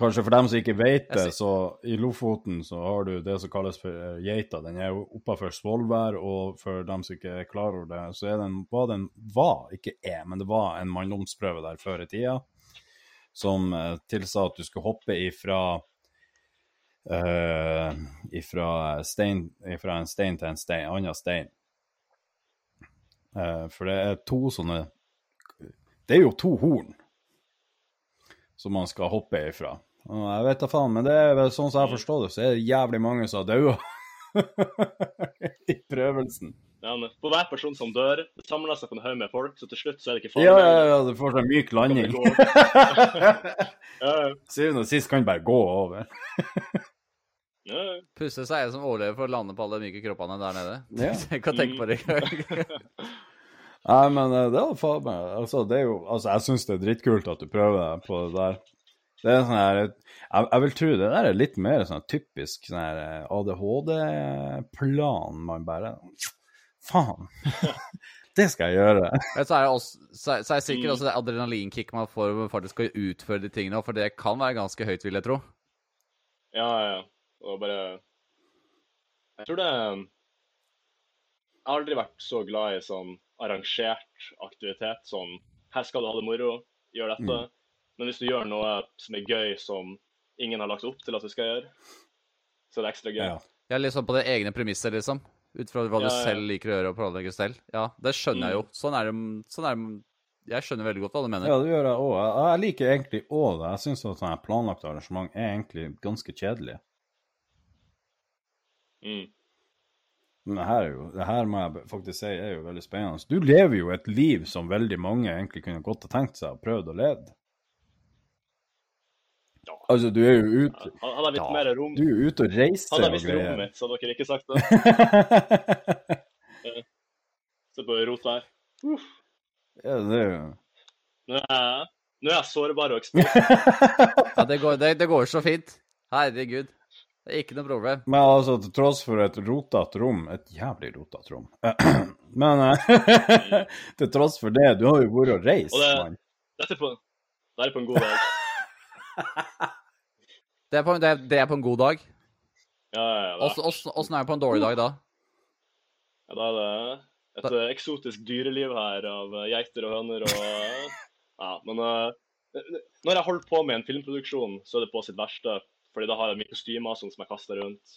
S2: Kanskje for dem som ikke vet det, så i Lofoten så har du det som kalles for eh, geita. Den er oppafor Svolvær, og for dem som ikke er klar over det, så er den, var den var, ikke er, men det var en manndomsprøve der før i tida som eh, tilsa at du skulle hoppe ifra uh, ifra, stein, ifra en stein til en stein, annen stein. Uh, for det er to sånne Det er jo to horn som man skal hoppe ifra. Jeg vet da faen, men det er vel sånn som jeg forstår det, så er det jævlig mange som har daua i prøvelsen.
S3: Ja, på hver person som dør, det samler seg på en haug med folk, så til slutt så er det ikke farlig.
S2: Ja, ja, ja, du får sånn myk landing. Syvende og sist kan du bare gå over.
S3: ja, ja.
S1: Pusse seg er som overlever for å lande på alle myke kroppene der nede.
S2: Ja.
S1: Jeg kan tenke på det engang.
S2: Nei, men eh, det er faen meg Altså, det er jo Altså, jeg syns det er dritkult at du prøver deg på det der. Det er sånn her Jeg, jeg vil tro det der er litt mer sånn typisk sånn eh, ADHD-plan man bare Faen! det skal jeg gjøre.
S1: Så er, det også, så er så er sikkert også det adrenalinkicket man får når man faktisk skal utføre de tingene, for det kan være ganske høyt, vil jeg tro.
S3: ja, ja. Og bare Jeg tror det Jeg har aldri vært så glad i sånn arrangert aktivitet. Sånn Her skal du ha det moro, gjør dette.
S2: Mm.
S3: Men hvis du gjør noe som er gøy, som ingen har lagt opp til at du skal gjøre, så er det ekstra gøy.
S2: Ja.
S1: Ja, liksom på det egne premisser, liksom. Ut fra hva du
S3: Ja, ja.
S1: selv liker å gjøre og planlegge selv. Ja, det skjønner jeg jo. Sånn er det, sånn er det Jeg skjønner veldig godt hva du mener.
S2: Ja, det gjør jeg òg. Jeg, liker egentlig òg det. Jeg syns sånn sånne planlagte arrangement er egentlig ganske kjedelig.
S3: Mm.
S2: Men det her, er jo, det her må jeg faktisk si er jo veldig spennende. Du lever jo et liv som veldig mange egentlig kunne godt ha tenkt seg og prøvd å lede.
S3: Ja.
S2: Altså, du er jo ute
S3: ja, Han har litt
S2: Ja,
S3: mer rom
S2: Du er jo ute og reiser
S3: jeg
S2: og
S3: visst rommet mitt, så dere ikke sagt det. Se på rotvær. Uff.
S2: ja, det er jo
S3: Nå er jeg, nå er jeg sårbar og ekspert.
S1: Ja, det går, det, det går så fint. Herregud. Det er ikke noe problem.
S2: Men altså, til tross for et rotete rom Et jævlig rotete rom. Men eh, til tross for det, du har jo vært og reist,
S3: det-
S2: mann.
S3: Dette er på, det er på en god dag.
S1: Det er på, det er, det er på en god dag.
S3: Ja, ja, ja.
S1: Åssen- er det på en dårlig dag da?
S3: ja, da er det et da... eksotisk dyreliv her av eh, geiter og høner og eh, Ja, men uh, når jeg holder på med en filmproduksjon, så er det på sitt verste. Fordi da har jeg mye kostymer sånn som jeg kaster rundt.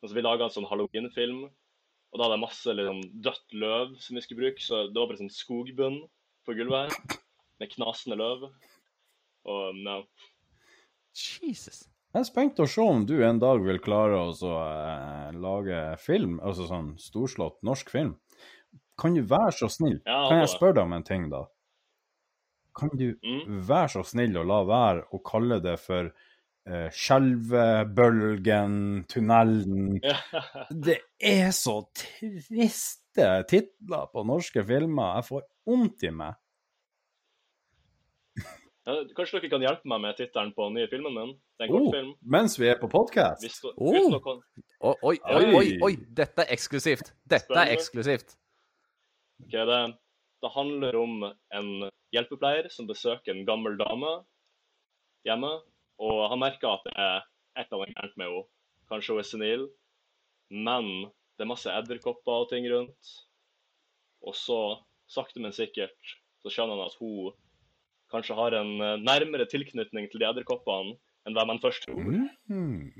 S3: Og så Vi laga en sånn halloween-film, og da hadde jeg masse liksom, dødt løv som vi skulle bruke. Så det var bare sånn skogbunn på gulvet her, med knasende løv. Og ja.
S1: Jesus.
S2: Jeg er spent å se om du en dag vil klare å så, eh, lage film, altså sånn storslått norsk film. Kan du være så snill?
S3: Ja,
S2: kan jeg spørre deg om en ting, da? Kan du
S3: Mm.
S2: være så snill å la være å kalle det for eh, Skjelvebølgen, Tunnelen
S3: ja.
S2: Det er så triste titler på norske filmer. Jeg får vondt i meg.
S3: Ja, Kanskje dere kan hjelpe meg med tittelen på den nye filmen min? Det er en
S2: Oh,
S3: kortfilm.
S2: mens vi er på podkast.
S1: Oh. Oi, oi, oi,
S2: Oi.
S1: oi. Dette er eksklusivt. Dette er eksklusivt.
S3: Ok, det, det handler om en hjelpepleier som besøker en gammel dame hjemme, og han merker at det er et eller annet gærent med henne. Kanskje hun er senil, men det er masse edderkopper og ting rundt. Og så, sakte, men sikkert, så skjønner han at hun kanskje har en eh, nærmere tilknytning til de edderkoppene enn hva man først tror.
S2: Mm.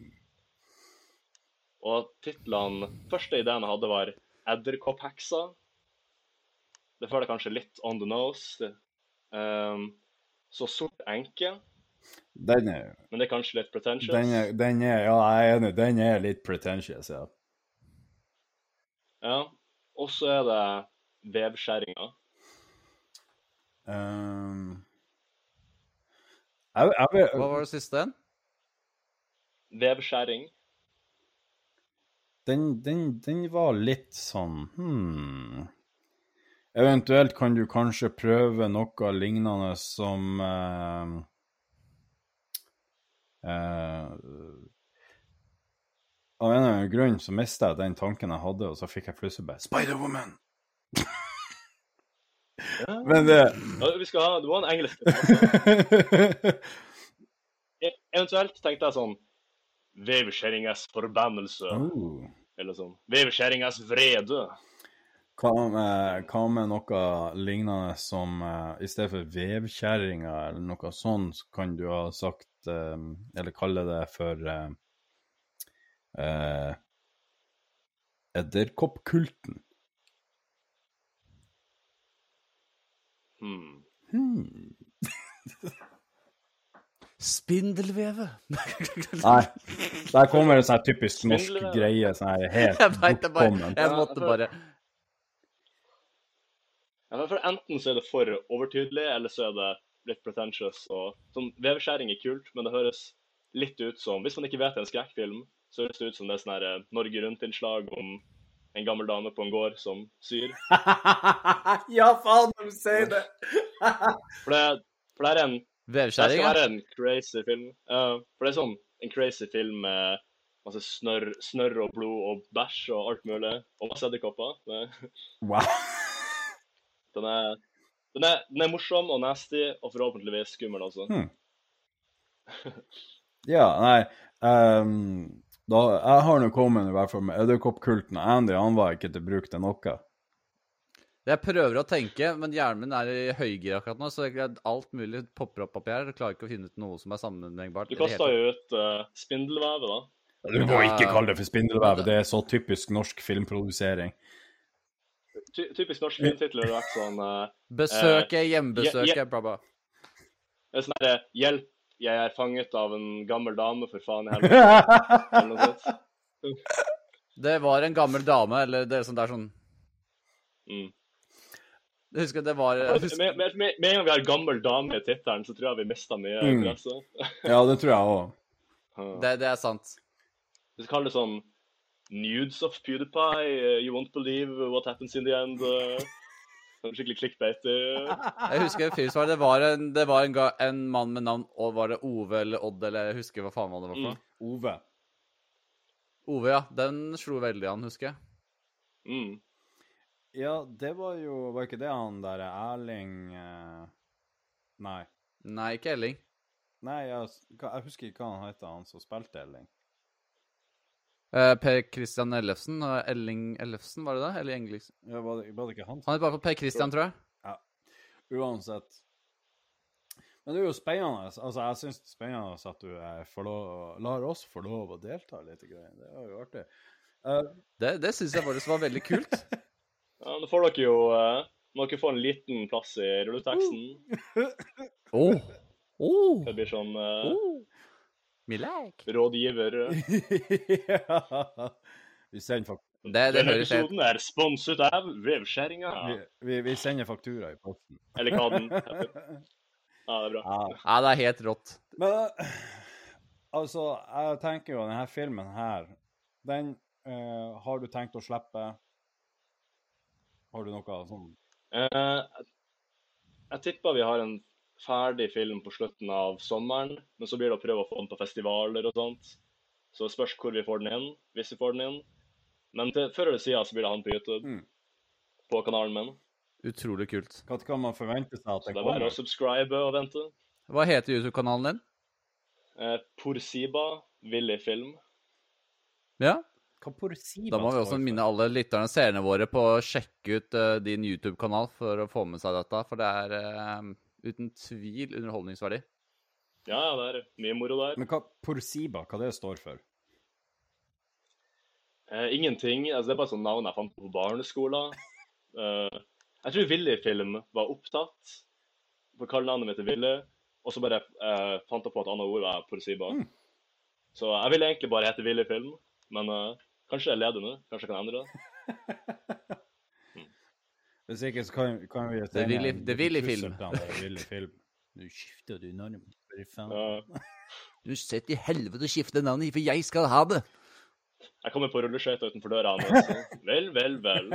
S3: Og titlene Første ideen jeg hadde, var 'Edderkoppheksa'. Det føler jeg kanskje litt on the nose. Ehm, så 'Sort enke',
S2: Den er
S3: men det er kanskje litt pretentious.
S2: Den er, den er, ja, jeg er enig. Den er litt pretentious, ja.
S3: Ja. Og så er det 'Vevskjæringa'.
S2: Um, jeg, jeg,
S1: Hva var det siste? en?
S3: Vevskjæring.
S2: den, den, den var litt sånn hmm. Eventuelt kan du kanskje prøve noe lignende som eh, eh, av en eller annen grunn så mista jeg den tanken jeg hadde, og så fikk jeg plutselig bare Spider-Woman!
S3: Ja.
S2: Men det
S3: Ja, vi skal ha, Det var en engelsk E- Eventuelt tenkte jeg sånn Vevskjæringas forbannelse,
S2: oh.
S3: eller sånn. Vevskjæringas vrede.
S2: Hva med, hva med noe lignende som uh, i stedet for vevkjerringa eller noe sånt, så kan du ha sagt uh, Eller kalle det for uh, Edderkoppkulten.
S3: Hmm.
S2: Hmm.
S1: Spindelveve.
S2: Nei, der kommer en sånn typisk norsk greie. Sånn her helt
S1: Jeg vet, det bare.
S2: bortkommen.
S1: Jeg måtte bare
S3: Ja, men for Enten så er det for overtydelig, eller så er det litt pretentious. og sånn, Veveskjæring er kult, men det høres litt ut som Hvis man ikke vet det er en skrekkfilm, så høres det ut som det er sånn eh, Norge Rundt-innslag om en gammel dame på en gård som syr.
S2: ja, faen, de sier det!
S3: For det, for det er en Det skal være en crazy film. Uh, for det er sånn en crazy film med masse snørr, snør og blod og bæsj og alt mulig. Og masse edderkopper.
S2: Wow.
S3: Den er, den, er, den er morsom og nasty, og forhåpentligvis skummel også.
S2: Hmm. Ja, nei ehm, da, Jeg har nå kommet i hvert fall med edderkoppkulten. Andy han var ikke til bruk til noe.
S1: Jeg prøver å tenke, men hjernen min er i høygir akkurat nå, så jeg, alt mulig popper opp oppi her. Jeg klarer ikke å finne ut noe som er sammenhengbart.
S3: Du kasta jo ut uh, spindelvevet, da.
S2: Du må ikke kalle det for spindelvevet. Det er så typisk norsk filmprodusering.
S3: Ty typisk norsk filmtittel har vært sånn uh,
S1: tatt. Besøket,
S3: ja,
S1: hjemmebesøket,
S3: bra.
S1: bla.
S3: det er sånn herre Hjelp, jeg er fanget av en gammel dame, for faen i helvete. Eller noe sånt.
S1: Det var en gammel dame, eller det er sånn, det er sånn
S3: Mm.
S1: Jeg husker det var
S3: Med,
S1: husker,
S3: med, med, med en gang vi har 'gammel dame' i tittelen, så tror jeg vi mista mye
S2: Mm.
S3: interesse.
S2: ja, det tror jeg òg.
S1: Det, det er sant.
S3: Vi skal kalle det sånn Nudes of PewDiePie, uh, you won't believe what happens in the end. Sånn skikkelig clickbait. Uh.
S1: Jeg husker filmsvar, det var en, det var en, ga, en mann med navn og Var det Ove eller Odd, eller jeg husker hva faen var det var for mm.
S2: Ove.
S1: Ove, ja. Den slo veldig an, husker jeg.
S3: Mm.
S2: Ja, det var jo Var ikke det han der Erling eh, Nei.
S1: Nei, ikke Elling.
S2: Nei, jeg, jeg husker ikke hva han heter, han som spilte Elling.
S1: Eh, per Christian Ellefsen. og Elling Ellefsen, var det det? Eller Engelsen?
S2: Ja, var, det, var det ikke han?
S1: Han het bare for Per Christian, tror jeg. Ja.
S2: Uansett. Men det er jo spennende. Altså, jeg syns det er spennende at du eh, får lov, lar oss få lov å delta litt. Det er jo artig. Uh,
S1: Det, det syns jeg faktisk var veldig kult.
S3: Ja, nå får dere jo uh, Må dere få en liten plass i rulleteksten.
S1: Oh. Oh.
S3: Det blir sånn uh,
S1: Oh. Milak.
S3: rådgiver.
S2: ja. Vi sender, faktura.
S1: Det, det
S3: Denne episoden er sponset av Vevskjæringa.
S2: vi, vi, vi sender faktura i posten.
S3: Eller hva den heter. Ja, det er bra.
S2: Ja.
S1: Ja, det er helt rått.
S2: Men eh, altså, jeg tenker jo denne filmen her, den uh, har du tenkt å slippe? Har du noe sånn
S3: uh, jeg tipper vi har en ferdig film på slutten av sommeren, men så blir det å prøve å få den på festivaler og sånt. Så det spørs hvor vi får den inn, hvis vi får den inn. Men til, før eller siden så blir det han på YouTube,
S2: Mm.
S3: på kanalen min.
S1: Utrolig kult.
S2: Hva kan man forvente seg at
S3: Så
S2: det
S3: det er bare å subscribe og vente.
S1: Hva heter YouTube-kanalen din?
S3: Eh, Porsiba, Willy Film.
S1: Ja?
S2: Hva Porsiba
S1: Da må vi også minne alle lytterne, seerne våre, på å sjekke ut uh, din YouTube-kanal for å få med seg dette. For det er eh, uten tvil underholdningsverdig.
S3: Ja, ja, det er mye moro der.
S2: Men hva Porsiba, hva det står for?
S3: Eh, ingenting. altså Det er bare sånn navn jeg fant på barneskolen. Eh, jeg tror Willy Film var opptatt, for kallenavnet mitt til Willy. Og så bare eh, fant jeg på et annet ord var Porsiba.
S2: Mm.
S3: Så jeg ville egentlig bare hete Willy Film, men eh, kanskje jeg er ledig nå. Kanskje jeg kan endre det.
S2: Hvis ikke, så kan, kan vi
S1: Det er
S2: en
S1: det er
S2: villig
S1: Film.
S2: Nå skifter du navn.
S3: Ja.
S1: Du sitter i helvete å skifter navn, for jeg skal ha det!
S3: jeg kommer på rulleskøyter utenfor døra Altså. Vel, vel, vel.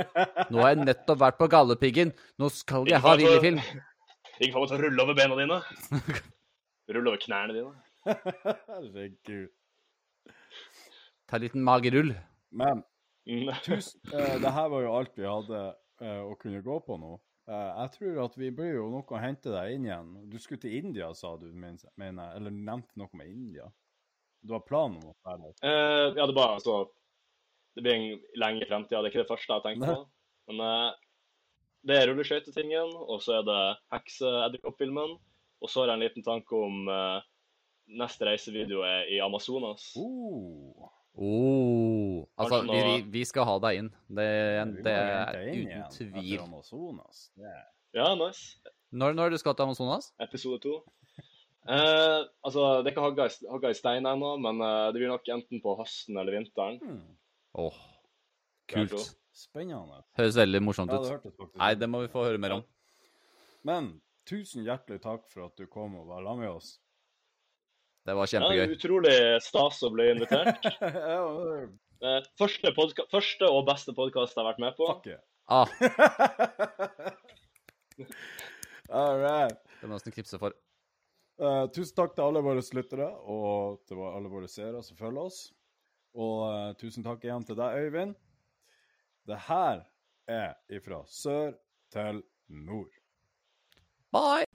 S1: Nå har jeg nettopp vært på Galdhøpiggen. Nå skal jeg ha Villefilm.
S3: Ikke få meg til å rulle over bena dine. Rulle over knærne dine.
S2: Herregud.
S1: Ta en liten magerull.
S2: Men
S3: Mm.
S2: tusen, uh, det her var jo alt vi hadde å kunne gå på nå. Eh, jeg tror at vi blir jo noe å hente deg inn igjen. Du skulle til India, sa du, mener jeg. Eller nevnte noe med India. Du har planen om å være der?
S3: Eh, ja, det var altså Det blir en lenge fremtid. det er ikke det første jeg har tenkt på. Men eh, det er rulleskøytetingen, og så er det hekseedderkoppfilmen. Og så har jeg en liten tanke om eh, neste reisevideo er i Amazonas.
S2: Oh,
S1: Oh, altså, vi, vi, skal ha deg inn. Det, det er uten tvil.
S2: Amazonas. Er...
S3: Ja, nice.
S1: Når, når du skal til Amazonas?
S3: Episode to. Eh, altså, det er ikke hogga i, hogga i stein ennå, men eh, det blir nok enten på høsten eller vinteren.
S2: Hmm.
S1: Åh, kult.
S2: Spennende.
S1: Høres veldig morsomt
S2: Ja, det
S1: ut. Nei, det må vi få høre mer om.
S2: Men tusen hjertelig takk for at du kom og var med oss.
S1: Det var kjempegøy.
S3: Ja, utrolig stas å bli invitert. Eh, første, podka første og beste podkast jeg har vært med på.
S2: Fuck yeah.
S1: Ah,
S2: All right.
S1: det må nesten knipse for.
S2: Uh, tusen takk til alle våre lyttere, og til alle våre seere som følger oss. Og uh, tusen takk igjen til deg, Øyvind. Det her er ifra sør til nord.
S1: Bye!